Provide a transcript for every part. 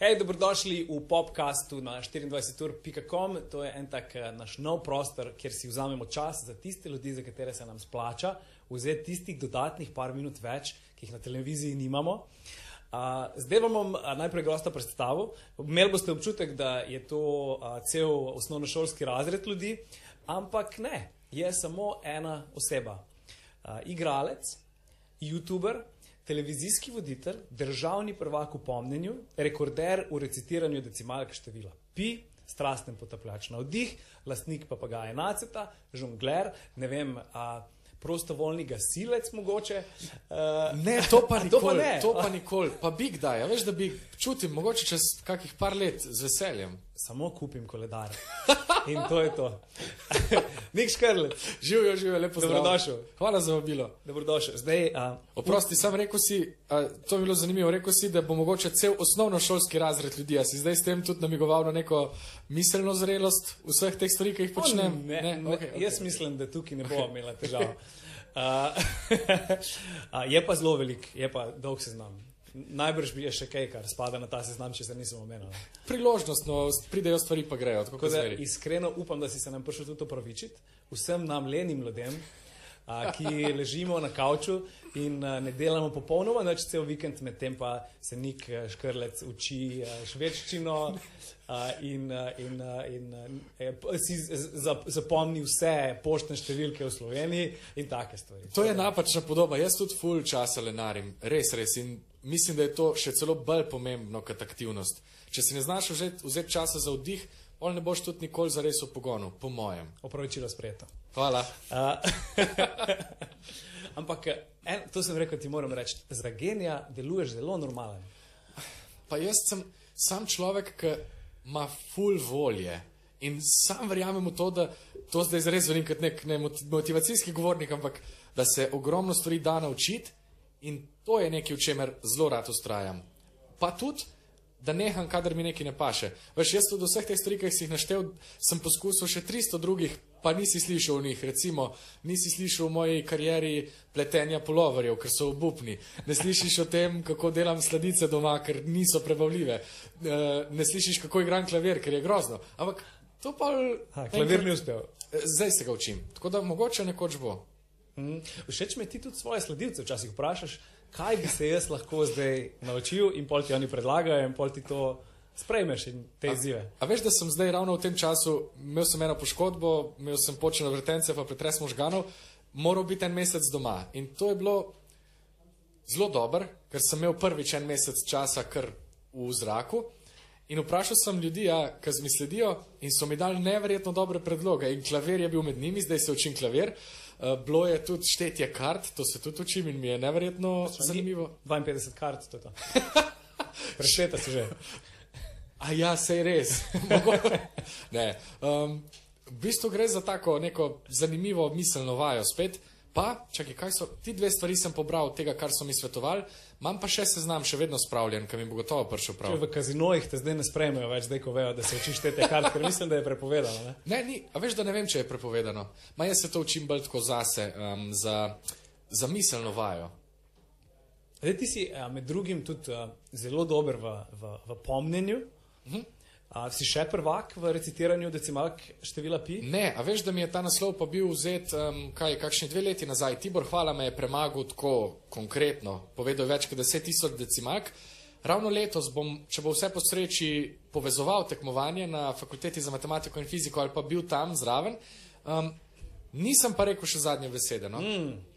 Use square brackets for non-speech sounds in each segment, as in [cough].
Hej, dobrodošli v podkastu na 24.com. To je en tak eh, naš nov prostor, kjer si vzamemo čas za tiste ljudi, za katere se nam splača vzeti tistih dodatnih par minut več, ki jih na televiziji nimamo. Uh, zdaj vam bom uh, najprej gosta predstavil. Imeli boste občutek, da je to uh, cel osnovnošolski razred ljudi, ampak ne, je samo ena oseba. Uh, igralec, youtuber, televizijski voditelj, državni prvak v pomnenju, rekorder v recitiranju decimalke števila pi, strasten potapljač na vdih, lastnik papagaja Naceta, žongler, ne vem. Uh, prostovoljni gasilec, mogoče. Uh, ne, to pa nikoli. [laughs] To pa, ne. to pa [laughs] nikoli. Pa bi kdaj, veš, da bi čutil, mogoče čez kakih par let z veseljem. Samo kupim koledar. In to je to. [laughs] Nik škrle. Živijo, živijo, lepo zdrav. Dobrodošel. Hvala za vabilo. Dobrodošel. Zdaj, uh, Oprosti, sam rekel si, uh, to je bilo zanimivo, rekel si, da bo mogoče cel osnovnošolski razred ljudi. A si zdaj s tem tudi namigoval na neko miselno zrelost vseh teh stvari, ki jih počnem? Oh, ne, ne, ne, okay, okay. Jaz mislim, da tukaj ne bo imela težav. Uh, [laughs] je pa zelo velik, je pa dolg seznam. Najbrž bi je še kaj, kar spada na ta seznam, če se nisem omenil. Priložnostno pridejo stvari, pa grejo. Tako da, iskreno upam, da si se nam prišel tudi opravičiti vsem nam lenim ljudem, a, ki ležimo na kavču in a, ne delamo popolnoma noč cel vikend, medtem pa se nik škrlec uči a, švedščino a, in, a, in, a, in a, si zapomni vse poštne številke v Sloveniji in take stvari. To je napačna podoba. Jaz tudi full časa lenarim, res, res. In mislim, da je to še celo bolj pomembno kot aktivnost. Če si ne znaš vzeti, vzeti časa za vdih, on ne boš tudi nikoli zares v pogonu, po mojem. Opravičilo sprejeto. Hvala. [laughs] Ampak en, to sem rekel, ti moram reči, za genija deluješ zelo normalen. Pa jaz sem sam človek, ki ima full volje. In sam verjamem v to, da to zdaj res zvenim kot nek ne, motivacijski govornik, ampak da se ogromno stvari da naučiti in to je nekaj, v čemer zelo rad ustrajam. Pa tudi, da neham, kadar mi nekaj ne paše. Veš, jaz tudi vseh teh stvari, ki si jih naštel, sem poskusil še 300 drugih, pa nisi slišal o njih. Recimo, nisi slišal o moji karieri pletenja polovarjev, ker so obupni. Ne slišiš o tem, kako delam sladice doma, ker niso prebavljive. Ne slišiš, kako igram klavir, ker je grozno. Ampak to pa. Ha, klavir ni uspel. Zdaj se ga učim. Tako da mogoče nekoč bo. Mm. Všeč mi ti tudi svoje sledilce včasih vprašaš kaj bi se jaz lahko zdaj naučil, in pol ti oni predlagajo, in pol ti to sprejmeš in te izzive. A, a veš, da sem zdaj ravno v tem času, imel sem eno poškodbo, imel sem počeno vrtence, pa pretres možganov, moral biti en mesec doma. In to je bilo zelo dobro, ker sem imel prvič en mesec časa kar v zraku. In vprašal sem ljudi, ja, ki mi sledijo, in so mi dali neverjetno dobre predloge. In klavir je bil med njimi, zdaj se učim klavir. Uh, bilo je tudi štetje kart, to se tudi učim in mi je neverjetno zanimivo. 52 kart, to je to. [laughs] Preštete se že. A ja, se je res. [laughs] ne. Um, v bistvu gre za tako neko zanimivo miselno vajo spet. Pa, čakaj, kaj so ti dve stvari, sem pobral od tega, kar so mi svetovali, imam pa še seznam, še vedno spravljen, ki mi bo gotovo prišel prav. Če v kazinojih te zdaj ne sprejmejo več, zdaj ko vejo, da se učiš te karte, ker mislim, da je prepovedano. Ne? ne, ni, a veš, da ne vem, če je prepovedano. Ma jaz se to učim bolj tako zase, um, za, za miselno vajo. Zdaj ti si a, med drugim tudi a, zelo dober v, v, v pomnenju. Uh -huh. A, si še prvak v recitiranju decimalk števila pi? Ne, a veš, da mi je ta naslov pa bil vzet um, kaj, kakšni dve leti nazaj. Tibor Hvala me je premagal tako konkretno, povedal več kot deset tisoč decimalk. Ravno letos bom, če bo vse po sreči, povezoval tekmovanje na fakulteti za matematiko in fiziko ali pa bil tam zraven. Um, nisem pa rekel še zadnje besede. No? Mm.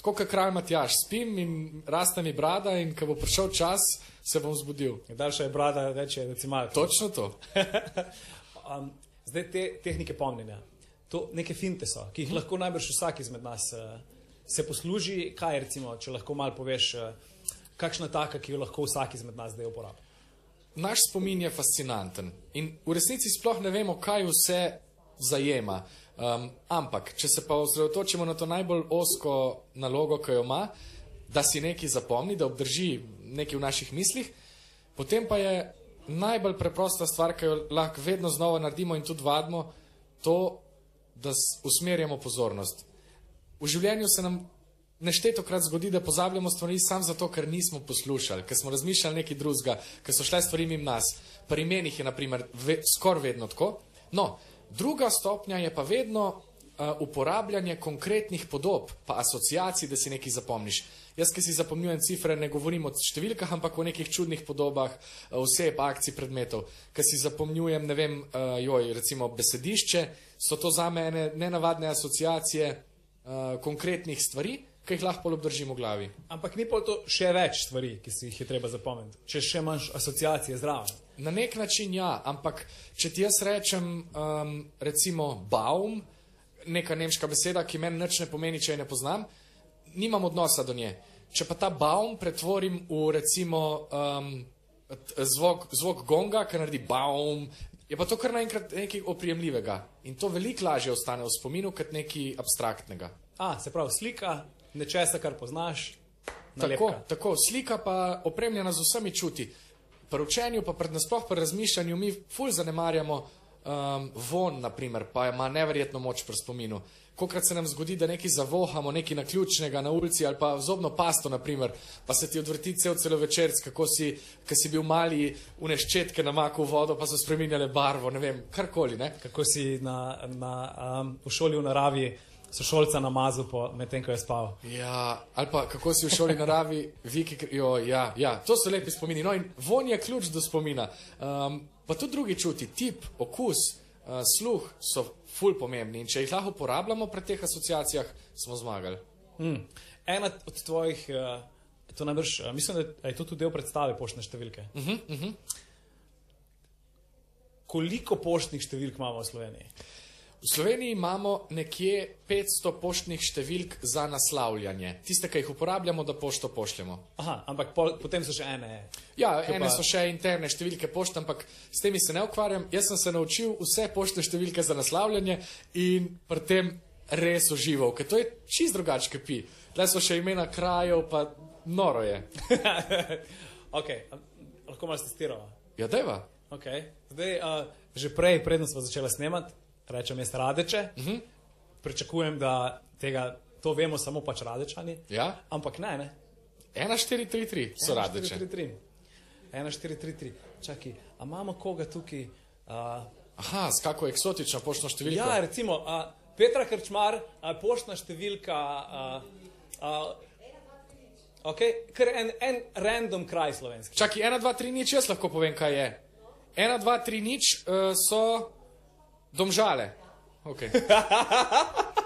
Tako kot kralj Matjaš, spim in raste mi brada in ko bo prišel čas, se bom zbudil. Daljša je brada, več je decimalka. Točno to. [laughs] um, zdaj te tehnike pomnjenja, to neke finte so, ki jih lahko najbrž vsak izmed nas uh, se posluži. Kaj recimo, če lahko malo poveš, uh, kakšna taka, ki jo lahko vsak izmed nas zdaj uporablja? Naš spomin je fascinanten in v resnici sploh ne vemo, kaj vse zajema. Um, ampak, če se pa osredotočimo na to najbolj osko nalogo, ki jo ima, da si nekaj zapomni, da obdrži nekaj v naših mislih, potem pa je najbolj preprosta stvar, ki jo lahko vedno znova naredimo in tudi vadimo, to, da usmerjamo pozornost. V življenju se nam neštetokrat zgodi, da pozabljamo stvari samo zato, ker nismo poslušali, ker smo razmišljali nekaj drugega, ker so šle stvari mimo nas. Pri imenih je naprimer ve, skoraj vedno tako. No, druga stopnja je pa vedno uh, uporabljanje konkretnih podob, pa asociacij, da si nekaj zapomniš. Jaz, ki si zapomnjujem cifre, ne govorim o številkah, ampak o nekih čudnih podobah, oseb, akcij, predmetov. Ker si zapomnjujem, ne vem, uh, joj, recimo besedišče, so to za mene nenavadne asociacije uh, konkretnih stvari, ki jih lahko obdržimo v glavi. Ampak ni pa to še več stvari, ki si jih je treba zapomniti, če še imaš asociacije zraven. Na nek način ja, ampak če ti jaz rečem, um, recimo, baum, neka nemška beseda, ki meni nič ne pomeni, če je ne poznam, nimam odnosa do nje. Če pa ta baum pretvorim v recimo um, zvok, zvok gonga, ki naredi baum, je pa to kar naenkrat nekaj oprijemljivega. In to veliko lažje ostane v spominu, kot nekaj abstraktnega. A, se pravi, slika nečesa, kar poznaš. Tako, nalepka. tako, slika pa opremljena z vsemi čuti. Pri učenju, pa pred nasploh pri razmišljanju, mi ful zanemarjamo um, von, naprimer, pa ima neverjetno moč pri spominu. Kokrat se nam zgodi, da nekaj zavohamo, nekaj naključnega na ulici ali pa zobno pasto, naprimer, pa se ti odvrti cel celo večer, kako si, ko si bil mali, uneščetke namakal vodo, pa so spremenjale barvo, ne vem, karkoli. Ne? Kako si na, na, um, v šoli v naravi sošolca namazal, medtem ko je spal. Ja, ali pa kako si v šoli naravi, viki, jo, ja, ja, to so lepi spomini. No, in von je ključ do spomina. Um, pa tudi drugi čuti, tip, okus, uh, sluh so ful pomembni. In če jih lahko uporabljamo pri teh asociacijah, smo zmagali. Mm. Ena od tvojih, uh, to najbrž, uh, mislim, da je to tudi del predstave poštne številke. Uh -huh, uh -huh. Koliko poštnih številk imamo v Sloveniji? V Sloveniji imamo nekje 500 poštnih številk za naslavljanje, tiste, ki jih uporabljamo, da pošto pošljemo. Aha, ampak pol, potem so še ene. Ja, ene pa- so še interne številke pošte, ampak s temi se ne ukvarjam. Jaz sem se naučil vse poštne številke za naslavljanje in pri tem res užival, ker to je čist drugače, kot pi. Tle so še imena krajev, pa noro je. [laughs] a- lahko malo testiramo. Ja, deva. Okay. Zdaj, uh, že prej, predno smo začeli snemati, rečem jaz radeče. Uh Mhm. -huh. Pričakujem, da tega, to vemo samo pač radečani. Ja, Ampak ne, ne. 1433 so radeče. 1-4-3-3. 1-4-3-3. Čakaj, a imamo koga tukaj? Uh, Aha, s kako eksotično poštno številko. ja, recimo, uh, Petra Krčmar, uh, poštna številka. Uh, uh, Okay, kar en, en random kraj slovenski. Čakaj, 1, 2, 3, nič, jaz lahko povem, kaj je. 1, 2, 3, nič uh, so domžale. Okay. [laughs]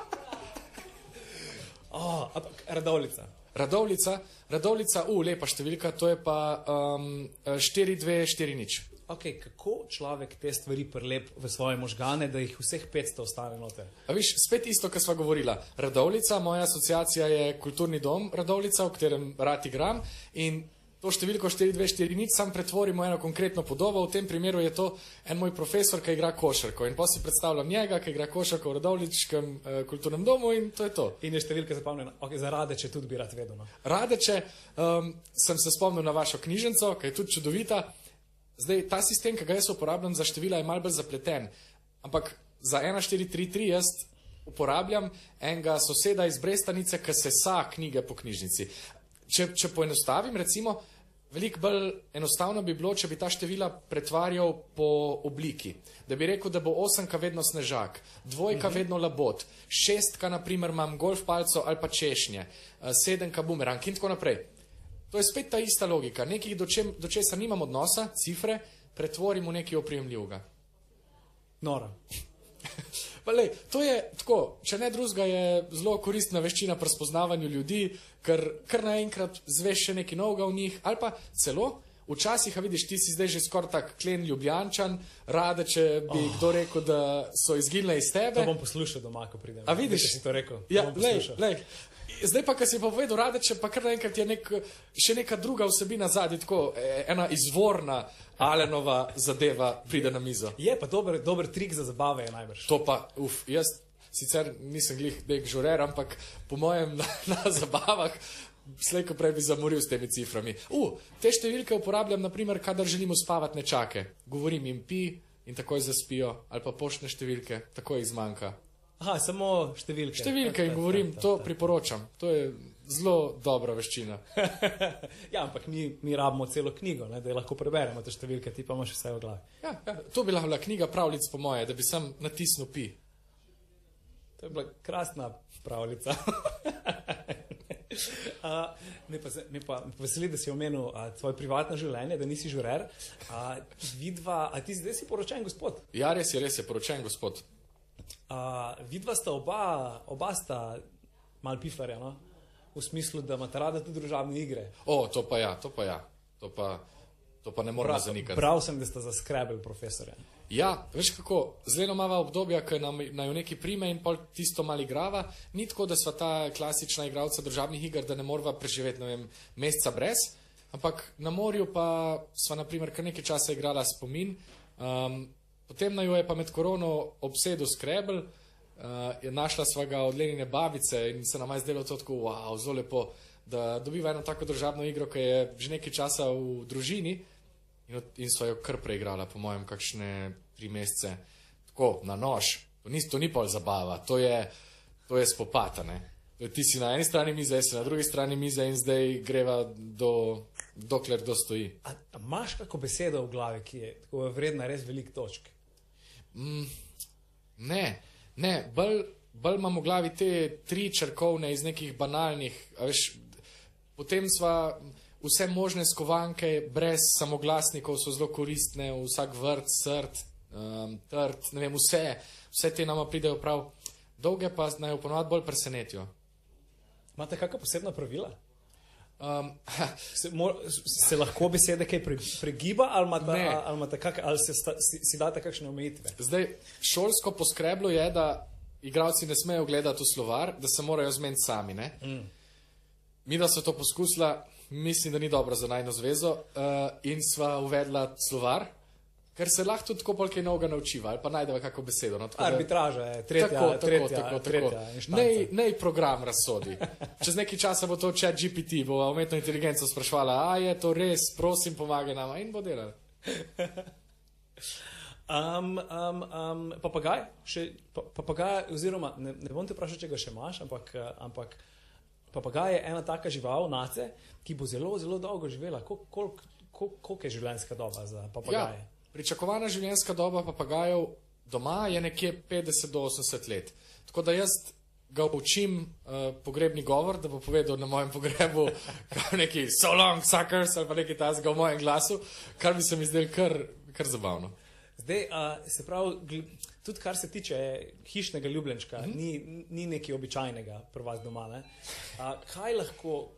Oh, radovlica. Radovlica, radovlica, u, lepa številka, to je pa um, 4, 2, 4, nič. Okay, kako človek te stvari prelep v svoje možgane, da jih vseh 500 ostane noter? A viš, spet isto, kar sva govorila. Radovlica, moja asociacija je kulturni dom Radovlica, v katerem rad igram in to številko 424 nič sam pretvorimo v eno konkretno podobo. V tem primeru je to en moj profesor, ki igra košarko in pa si predstavljam njega, ki igra košarko v Radovličkem eh, kulturnem domu in to je to. In je številka zapomnjena. Okay, za radeče tudi bi rad vedel. No. Radeče, um, sem se spomnil na vašo knjižnico, ki je tudi čudovita. Zdaj, ta sistem, ki ga jaz uporabljam za števila, je malce bolj zapleten. Ampak za 1433 jaz uporabljam enega soseda iz Brestanice, ki se sa knjige po knjižnici. Če, če poenostavim, recimo, veliko bolj enostavno bi bilo, če bi ta števila pretvarjal po obliki. Da bi rekel, da bo osemka vedno snežak, dvojka mhm. vedno labot, šestka, naprimer, imam golf palco ali pa češnje, eh, sedemka bumerang in tako naprej. To je spet ta ista logika. Nekaj, do, čem, do česa nimam odnosa, cifre, pretvorim v nekaj oprijemljivega. Nora. [laughs] Pa Lej, to je tako, če ne drugega, je zelo koristna veščina pri spoznavanju ljudi, ker kar naenkrat zveš še nekaj novega v njih, ali pa celo. Včasih, a vidiš, ti si zdaj že skoraj tak klen ljubljančan, rade, če bi oh. kdo rekel, da so izginile iz tebe. To bom poslušal doma, ko pridem. A vidiš? Da si to rekel. Ja, lej, lej. Zdaj pa, ko si povedal, radeče, pa kar naenkrat je nek, še neka druga vsebina zadnji, tako eh, ena izvorna Alenova zadeva pride na mizo. Je pa dober, dober trik za zabave, najbrž. To pa, uf, jaz sicer nisem glih nek žurer, ampak po mojem na, na zabavah slejko prej bi zamoril s temi ciframi. U, te številke uporabljam, naprimer, kadar želim uspavati nečake. Govorim jim pi in takoj zaspijo, ali pa poštne številke, takoj jih zmanjka. Aha, samo številke. Številke in Ta, ta, govorim, ta, ta, to priporočam. To je zelo dobra veščina. [laughs] ja, ampak mi, mi rabimo celo knjigo, ne, da jo lahko preberemo te številke, ti pa imaš vse v glavi. Ja, ja, to bi lahko bila knjiga pravljic, po moje, da bi sam natisnil pi. To je bila krasna pravljica. [laughs] Uh, me, pa, me, pa, me pa veseli, da si omenil uh, svoje privatno življenje, da nisi žurer. Uh, vidva, a ti zdaj si poročen, gospod? Ja, res je, res je, poročen gospod. Uh, vidva sta oba, oba sta mal piflarja, no? v smislu, da imata rada tudi družabne igre. O, to pa ja, to pa ja. To pa, to pa ne moramo zanikati. Prav sem, da sta zaskrbeli profesorja. Ja, veš kako, zelo imamo obdobja, ko nam naj v neki prime in pol tisto mali igrava. Ni tako, da sva ta klasična igralca državnih iger, da ne morava preživeti, ne vem, meseca brez. Ampak na morju pa sva, na primer, kar nekaj časa igrala spomin. Um, potem naj jo je pa med korono obsedel skrebel, uh, je našla sva ga od Lenine babice in se nam je zdelo to tako, wow, zelo lepo, da dobiva eno tako državno igro, ki je že nekaj časa v družini. In, in so jo kar preigrala, po mojem, kakšne tri mesece, tako na nož. To ni, to ni pol zabava, to je, to je spopatane. Ti si na eni strani mize, jaz sem na drugi strani mize in zdaj greva do, dokler kdo stoji. A, a imaš kako besedo v glavi, ki je vredna res velik točk? Ne, ne, bolj, bolj imam v glavi te tri črkovne iz nekih banalnih. Veš, potem sva vse možne skovanke brez samoglasnikov so zelo koristne, vsak vrt, srd, um, trd, ne vem, vse, vse te nama pridejo prav. Dolge pa naj ponovadi bolj presenetijo. Imate kakšna posebna pravila? Um, [laughs] Se, mor, se lahko besede kaj pre, pregiba, ali, imate, Ne. ali, imate kak, ali se sta, si, si date kakšne omejitve? Zdaj, šolsko poskreblo je, da igravci ne smejo gledati v slovar, da se morajo zmeniti sami. Mm. Mi, da so to poskusila, mislim, da ni dobro za najno zvezo uh, in sva uvedla slovar, ker se lahko tudi tako polkaj novega naučiva ali pa najdeva kako besedo. No, tako Arbitraža je tretja, tako, tako, tretja, tako, tretja tako. Nej, nej program razsodi. Čez nekaj časa bo to chat GPT, bo umetno inteligenco sprašvala, a je to res, prosim, pomagaj nam in bo delala. Um, um, um, papagaj, še, pa, papagaj, oziroma ne, ne bom te vprašal, če ga še imaš, ampak, ampak papagaj je ena taka žival, nace, ki bo zelo, zelo dolgo živela. Koliko kol, kol, kol je življenjska doba za papagaje? Ja, pričakovana življenjska doba papagajev doma je nekje 50 do 80 let. Tako da jaz ga učim uh, pogrebni govor, da bo povedal na mojem pogrebu [laughs] neki so long suckers ali pa nekaj tasga v mojem glasu, kar bi se mi zdelo kar, kar zabavno. Zdaj, uh, se pravi, tudi kar se tiče hišnega ljubljenčka, mm -hmm. ni, ni nekaj običajnega pri vas doma. ne. Uh, kaj lahko,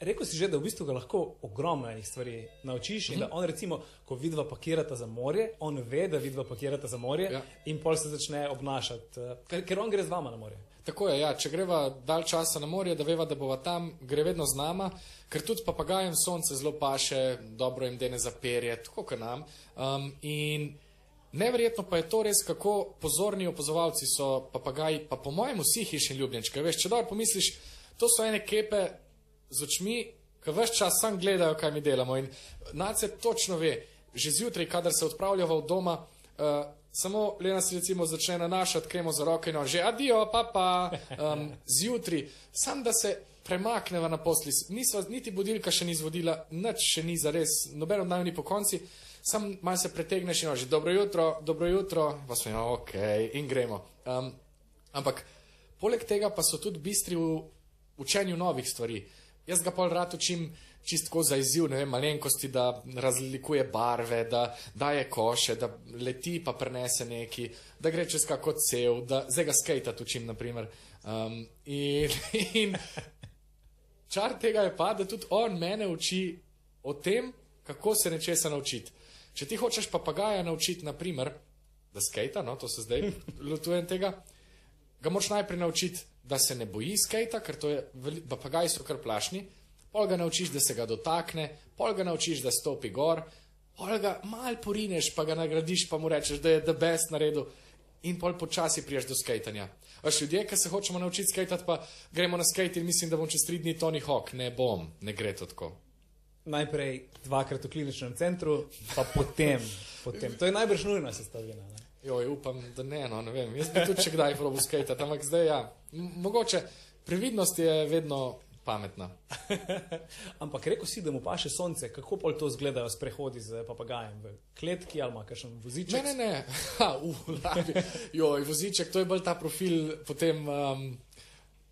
rekel si že, da v bistvu ga lahko ogromno enih stvari naučiš. Mm -hmm. On, recimo, ko vidva pakirata za morje, on ve, da vidva pakirata za morje Ja. in pol se začne obnašati, uh, ker, ker on gre z vama na morje. Tako je, ja, če greva dal časa na morje, da veva, da bova tam, gre vedno z nama, ker tudi papagajem sonce zelo paše, dobro jim dene za perje, tako kot nam. Um, in neverjetno pa je to res, kako pozorni opazovalci so papagaji, pa po mojem vsi hišni ljubljenčki. Veš, če dobro pomisliš, to so ene kepe z očmi, ki vse čas sam gledajo, kaj mi delamo. In nace točno ve, že zjutraj, kadar se odpravljava od doma, uh, samo Lena se recimo začne nanašati, kremo za roke in on že adijo, papa, um, zjutraj, sam da se premakneva na posli. Nisva, niti budilka še ni zvodila, nič še ni za res, noben od naju ni po konci, sam malo se pretegneš in že dobro jutro, dobro jutro, pa smo jo, ok, in gremo. Um, ampak poleg tega pa so tudi bistri v učenju novih stvari. Jaz ga pol rad učim čistko za izziv, ne vem, malenkosti, da razlikuje barve, da daje koše, da leti pa prenese neki, da gre čez kako cev, da zdaj ga skejtat učim, naprimer. Um, in, [laughs] in čar tega je pa, da tudi on mene uči o tem, kako se nečesa naučiti. Če ti hočeš papagaja naučiti, naprimer, da skejta, no, to se zdaj [laughs] lotujem tega, ga moraš najprej naučiti, da se ne boji skejta, ker to je, papagaji so kar plašni, pol ga naučiš, da se ga dotakne, pol ga naučiš, da stopi gor, pol ga mal porineš, pa ga nagradiš, pa mu rečeš, da je the best naredil in pol počasi priješ do skejtanja. Veš, ljudje, ki se hočemo naučiti skejtati, pa gremo na skejt in mislim, da bom čez tri dni Tony Hawk. Ne bom, ne gre to tako. Najprej dvakrat v kliničnem centru, pa potem. potem. To je najbrž nujna sestavina. Ne? Joj, upam, da ne, no, ne vem. Jaz bi tudi če kdaj probil skate, ampak zdaj ja. Mogoče previdnost je vedno pametna. [laughs] Ampak rekel si, da mu paše sonce, kako pol to izgledajo sprehodi z papagajem v kletki ali kakšen voziček? Ne, ne, ne. [laughs] Ha, uh, labi. Joj, voziček, to je bolj ta profil potem. Um,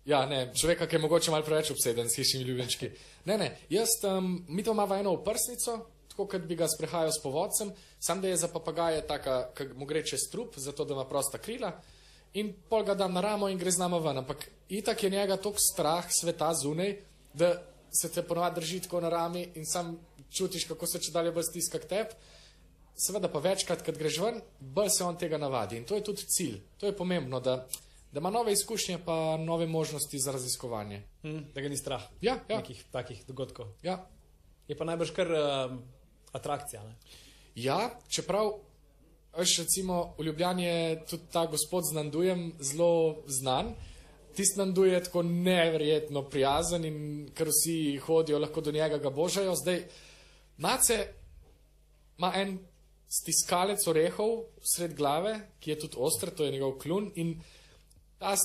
Ja, ne, človeka, ki je mogoče malo preveč obseden s hišnimi ljubljenčki. Ne, ne, jaz, um, mi to imamo eno oprsnico, tako kot bi ga sprehajal s povodcem, sam da je za papagaje taka, ki mu gre čez trup, zato da ima prosta krila in pol ga dam na ramo in gre z nama ven. Ampak itak je njega tok strah sveta zunaj, da se te ponovadi drži tako na rami in sam čutiš, kako se če dalje bolj stiska k tebi. Seveda pa večkrat, kad greš ven, bolj se on tega navadi in to je tudi cilj. To je pomembno, da da ima nove izkušnje, pa nove možnosti za raziskovanje. Hm, da ga ni strah Ja, ja. nekih takih dogodkov. Ja, Je pa najbrž kar um, atrakcija. Ne? ja čeprav, veš, recimo v Ljubljani je tudi ta gospod z Nandujem zelo znan. Tisti Nanduj je tako neverjetno prijazen in ker vsi hodijo, lahko do njega ga božajo. Zdaj, Nace ima en stiskalec orehov sred glave, ki je tudi oster, to je njegov klun in ta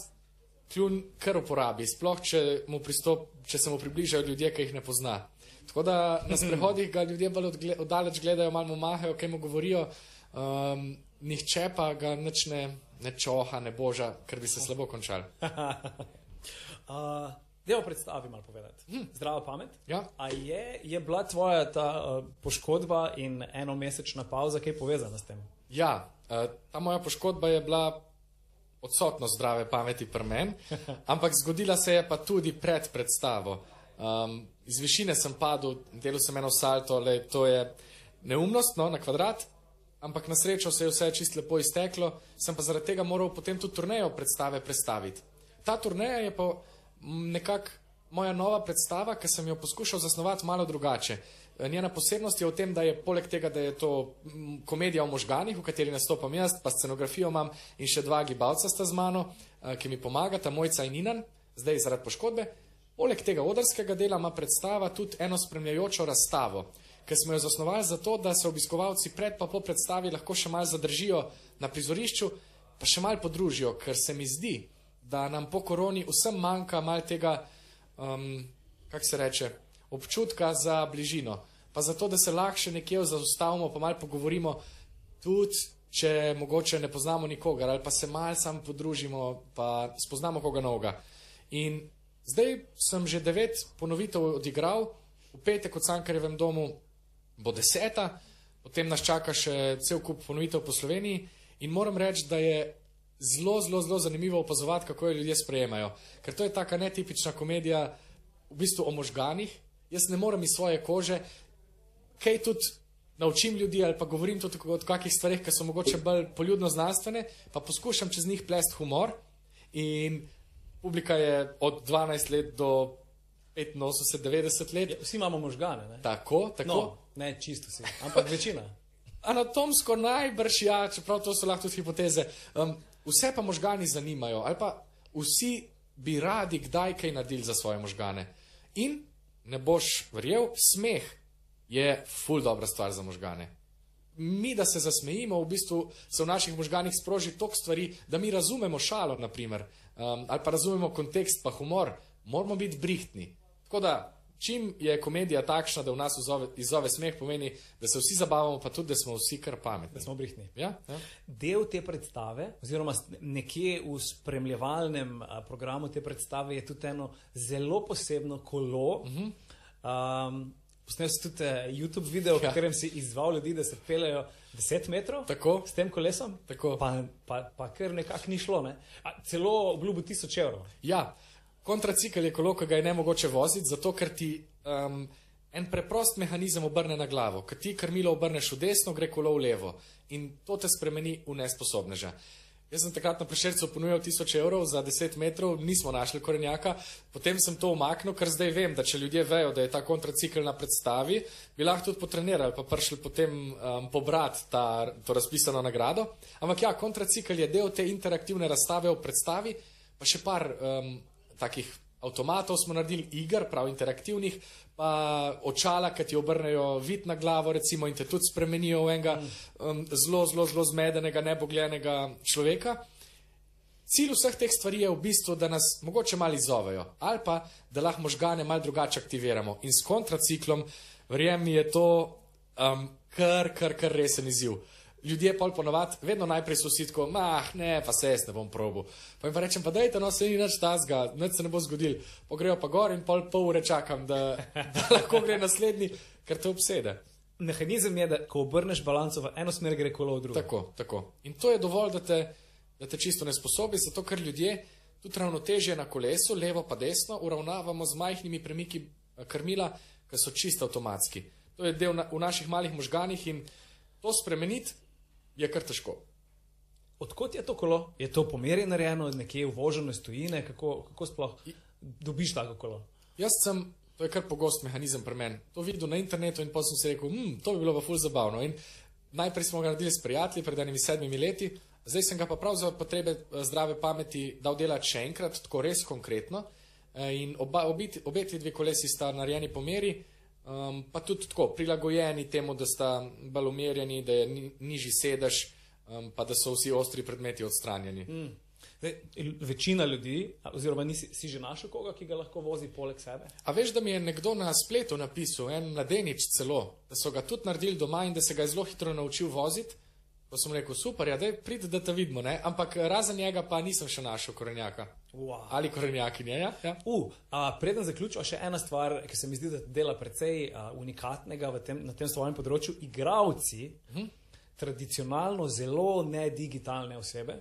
kljun kar uporabi, sploh če, mu pristop, če se mu približajo ljudje, ki jih ne pozna. Tako da na sprehodih ga ljudje bolj oddaleč gledajo, malo mahajo, kaj mu govorijo, um, nihče pa ga nič ne, ne čoha, ne boža, ker bi se slabo končal. [laughs] Uh, Dejmo predstavi malo povedati. Hm. Zdrava pamet. Ja. A je, je bila tvoja ta uh, poškodba in enomesečna pauza kaj povezana s tem? Ja, eh, ta moja poškodba je bila odsotnost zdrave pameti pri meni, [laughs] ampak zgodila se je pa tudi pred predstavo. Um, iz višine sem padel, delal sem eno salto, le to je neumnost, no, na kvadrat, ampak na srečo se je vse čisto lepo izteklo, sem pa zaradi tega moral potem tudi turnejo predstave prestaviti. Ta turneja je pa nekako moja nova predstava, ki sem jo poskušal zasnovati malo drugače. Njena posebnost je v tem, da je poleg tega, da je to komedija o možganih, v kateri nastopam jaz, pa scenografijo imam in še dva gibalca sta z mano, eh, ki mi pomagata, Mojca in Inan, zdaj zaradi poškodbe. Poleg tega odrskega dela ima predstava tudi eno spremljajočo razstavo, ki smo jo zasnovali zato, da se obiskovalci pred pa po predstavi lahko še mal zadržijo na prizorišču, pa še mal podružijo, ker se mi zdi, da nam po koroni vsem manjka mal tega, um, kako se reče, občutka za bližino. Pa zato, da se lahko nekje zaustavimo, pa mal pogovorimo, tudi če mogoče ne poznamo nikogar, ali pa se mal sam podružimo, pa spoznamo koga novega. In zdaj sem že devet ponovitev odigral, v petek v Cankarjevem domu bo deseta, potem nas čaka še cel kup ponovitev po Sloveniji in moram reči, da je zelo, zelo, zelo zanimivo opazovati, kako jo ljudje sprejemajo. Ker to je taka netipična komedija, v bistvu o možganih. Jaz ne morem iz svoje kože, kaj tudi naučim ljudi ali pa govorim tudi o kakih stvarih, ki so mogoče bolj poljudno znanstvene, pa poskušam čez njih plest humor in publika je od 12 let do 85, 90 let. Ja, vsi imamo možgane. Ne? Tako, tako. No, ne čisto vsi, ampak večina. Anatomsko najbrž ja, čeprav to so lahko tudi hipoteze. Um, vse pa možgani zanimajo, ali pa vsi bi radi kdaj kaj naredili za svoje možgane. In ne boš verjel, smeh je ful dobra stvar za možgane. Mi, da se zasmejimo, v bistvu se v naših možganih sproži toliko stvari, da mi razumemo šalo, naprimer, um, ali pa razumemo kontekst, pa humor, moramo biti brihtni. Tako da, čim je komedija takšna, da v nas izove, izove smeh, pomeni, da se vsi zabavamo, pa tudi, da smo vsi kar pametni. Da smo brihtni. Ja, ja. Del te predstave, oziroma nekje v spremljevalnem programu te predstave, je tudi eno zelo posebno kolo. Uh -huh. um, Posnel si tudi eh, YouTube video, v Ja. katerem si izval ljudi, da se pelejo 10 metrov Tako. s tem kolesom. Tako. Pa, pa, pa kar nekako ni šlo. Ne? A, celo obljubo 1000 evrov. Ja, kontracikl je kolo, ki ga je ne mogoče voziti, zato ker ti um, en preprost mehanizem obrne na glavo. Ker ti krmilo obrneš v desno, gre kolo v levo in to te spremeni v nesposobneža. Jaz sem takrat na prešercu ponujal 1000 evrov za 10 metrov, nismo našli korenjaka, potem sem to umaknil, ker zdaj vem, da če ljudje vejo, da je ta kontracikl na predstavi, bi lahko tudi potrenirali, pa prišli potem um, pobrati ta, to razpisano nagrado. Ampak ja, kontracikl je del te interaktivne razstave v predstavi, pa še par um, takih avtomatov smo naredili iger, prav interaktivnih, pa očala, ki ti obrnejo vid na glavo, recimo, in te tudi spremenijo v enega um, zelo, zelo, zelo zmedenega, nebogljenega človeka. Cilj vseh teh stvari je v bistvu, da nas mogoče malo izzovejo ali pa da lahko možgane malo drugače aktiviramo. In s kontraciklom, verjemi, je to um, kar, kar, kar resen izziv. Ljudje pol ponovadi, vedno najprej so si tako, ah, ne, pa se jaz ne bom probil. Pa jim pa rečem, pa dajte, no se ni nič tazga, nič se ne bo zgodil. Pogrejo pa gor in pol pol ure čakam, da, da [laughs] lahko gre naslednji, ker te obsede. Mehanizem je, da ko obrneš balanco v eno smer, gre kolo v drugo. Tako, tako. In to je dovolj, da te, da te čisto ne sposobi, zato ker ljudje tudi ravnotežje na kolesu, levo pa desno, uravnavamo z majhnimi premiki eh, krmila, ki so čisto avtomatski. To je del na, v naših malih možganih in to spremeniti je kar težko. Odkot je to kolo? Je to pomerje narejeno, nekje uvoženo iz tujine, kako, kako sploh dobiš tako kolo? Jaz sem, to je kar pogost mehanizem pri meni, to videl na internetu in pa sem si rekel, hm, to bi bilo pa ful zabavno. In najprej smo ga naredili s prijatelji pred enimi sedmimi leti, zdaj sem ga pa prav za potrebe eh, zdrave pameti dal delati še enkrat, tako res konkretno. Eh, In oba, obiti, obe ti dve kolesi sta narejeni po meri, um, pa tudi tako prilagojeni temu, da sta bolj umerjeni, da je ni, nižji sedež, um, pa da so vsi ostri predmeti odstranjeni. Mm. Zdaj, večina ljudi, oziroma nisi si že našel koga, ki ga lahko vozi poleg sebe? A veš, da mi je nekdo na spletu napisal, en mladenič celo, da so ga tudi naredili doma in da se ga je zelo hitro naučil voziti. Pa sem rekel, super, ja, daj prid, da te vidimo, ne? ampak razen njega pa nisem še našel korenjaka. Wow. Ali korenjakinje, ja? ja. Uh, a, preden zaključim, še ena stvar, ki se mi zdi, da dela precej a, unikatnega tem, na tem svojem področju. Igravci, uh -huh. tradicionalno zelo nedigitalne osebe.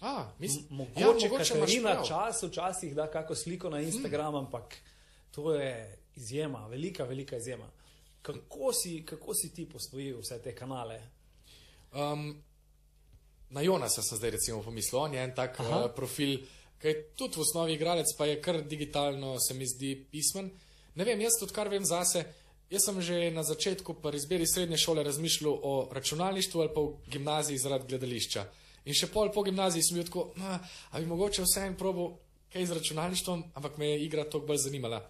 A, mislim, Mogoče, ja, mogoče Katarina čas včasih da kako sliko na Instagram, hmm. ampak to je izjema, velika, velika izjema. Kako si, kako si ti posvojil vse te kanale? Um, na Jonasa sem zdaj recimo pomislil, on je en tak Aha. uh, profil, ki je tudi v osnovi igralec, pa je kar digitalno, se mi zdi, pismen. Ne vem, jaz tudi kar vem zase. Jaz sem že na začetku, pri izbiri srednje šole, razmišljal o računalništvu ali pa v gimnaziji zaradi gledališča. In še pol po gimnaziji sem bil tako, da bi mogoče vse en probo kaj z računalništvom, ampak me je igra toliko bolj zanimala.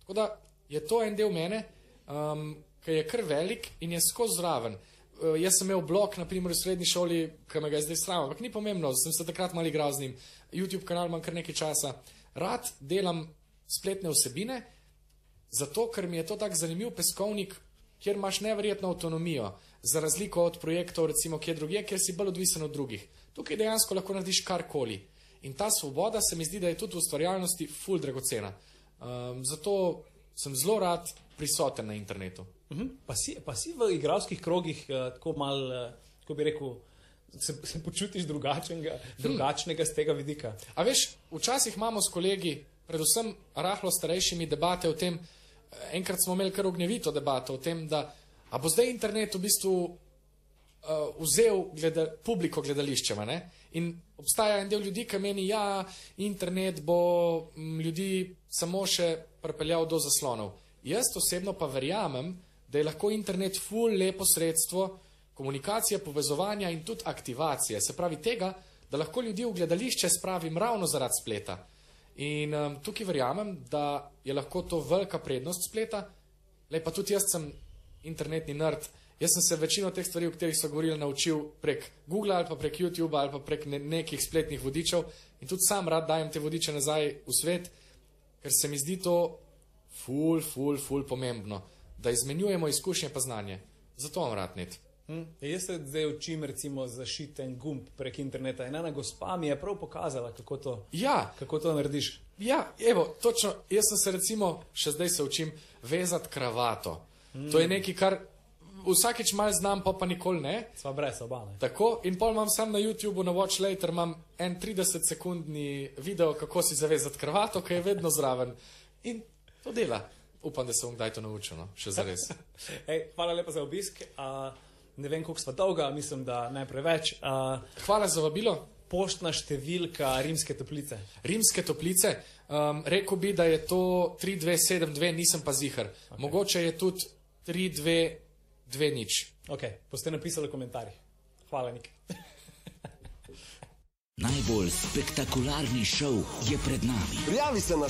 Tako da je to en del mene, um, ki je kar velik in je skozi zraven. Uh, jaz sem imel blog, naprimer v srednji šoli, ki me ga je zdaj sram, ampak ni pomembno, sem se takrat malo igral z njim. YouTube kanal imam kar nekaj časa. Rad delam spletne vsebine, zato ker mi je to tak zanimiv peskovnik, kjer imaš neverjetno avtonomijo za razliko od projektov, recimo, kjer drugje, kjer si bolj odvisen od drugih. Tukaj dejansko lahko narediš karkoli. In ta svoboda se mi zdi, da je tudi v ustvarjalnosti ful dragocena. Um, zato sem zelo rad prisoten na internetu. Uh -huh. pa, si, pa si v igralskih krogih uh, tako mal, uh, kako bi rekel, se, se počutiš drugačnega, drugačnega z tega vidika. A veš, včasih imamo s kolegi, predvsem rahlo starejšimi, debate o tem, enkrat smo imeli kar ognjevito debato o tem, da bo zdaj internet v bistvu uh, vzel gleda, publiko gledališčema? Ne? In obstaja en del ljudi, ki meni, da ja, internet bo m, ljudi samo še pripeljal do zaslonov. Jaz osebno pa verjamem, da je lahko internet ful lepo sredstvo komunikacije, povezovanja in tudi aktivacije. Se pravi tega, da lahko ljudi v gledališče spravim ravno zaradi spleta. In um, tukaj verjamem, da je lahko to velika prednost spleta, le pa tudi jaz sem internetni nerd. Jaz sem se večino teh stvari, o katerih so govorili, naučil prek Google ali pa prek YouTube ali pa prek ne nekih spletnih vodičev in tudi sam rad dajem te vodiče nazaj v svet, ker se mi zdi to ful, ful, ful pomembno, da izmenjujemo izkušnje pa znanje. Zato vam rad net. Hm? Jaz se zdaj učim, recimo, zašiti en gumb prek interneta. In ena gospa mi je prav pokazala, kako to, ja. kako to narediš. Ja, evo, točno. Jaz sem se, recimo, še zdaj se učim vezati kravato. Mm. To je nekaj, kar vsakeč malo znam, pa pa nikoli ne. Sva brez oba. Ne? Tako, in pol imam sam na YouTubu, na Watch Later, imam en 30-sekundni video, kako si zavezati krvato, ki je vedno zraven. In to dela. Upam, da se bom kdaj to naučil, no? še za res. [laughs] Ej, hvala lepa za obisk. Uh, ne vem, koliko sva dolga, mislim, da ne preveč. Uh, hvala za vabilo. Poštna številka Rimske toplice. Rimske toplice. Um, rekel bi, da je to 3272, nisem pa zihar. Okay. Mogoče je tudi 3, 2, 2, nič. Ok, boste napisali komentarje. Hvala, Nik. [laughs] Najbolj spektakularni šov je pred nami. Prijavi se na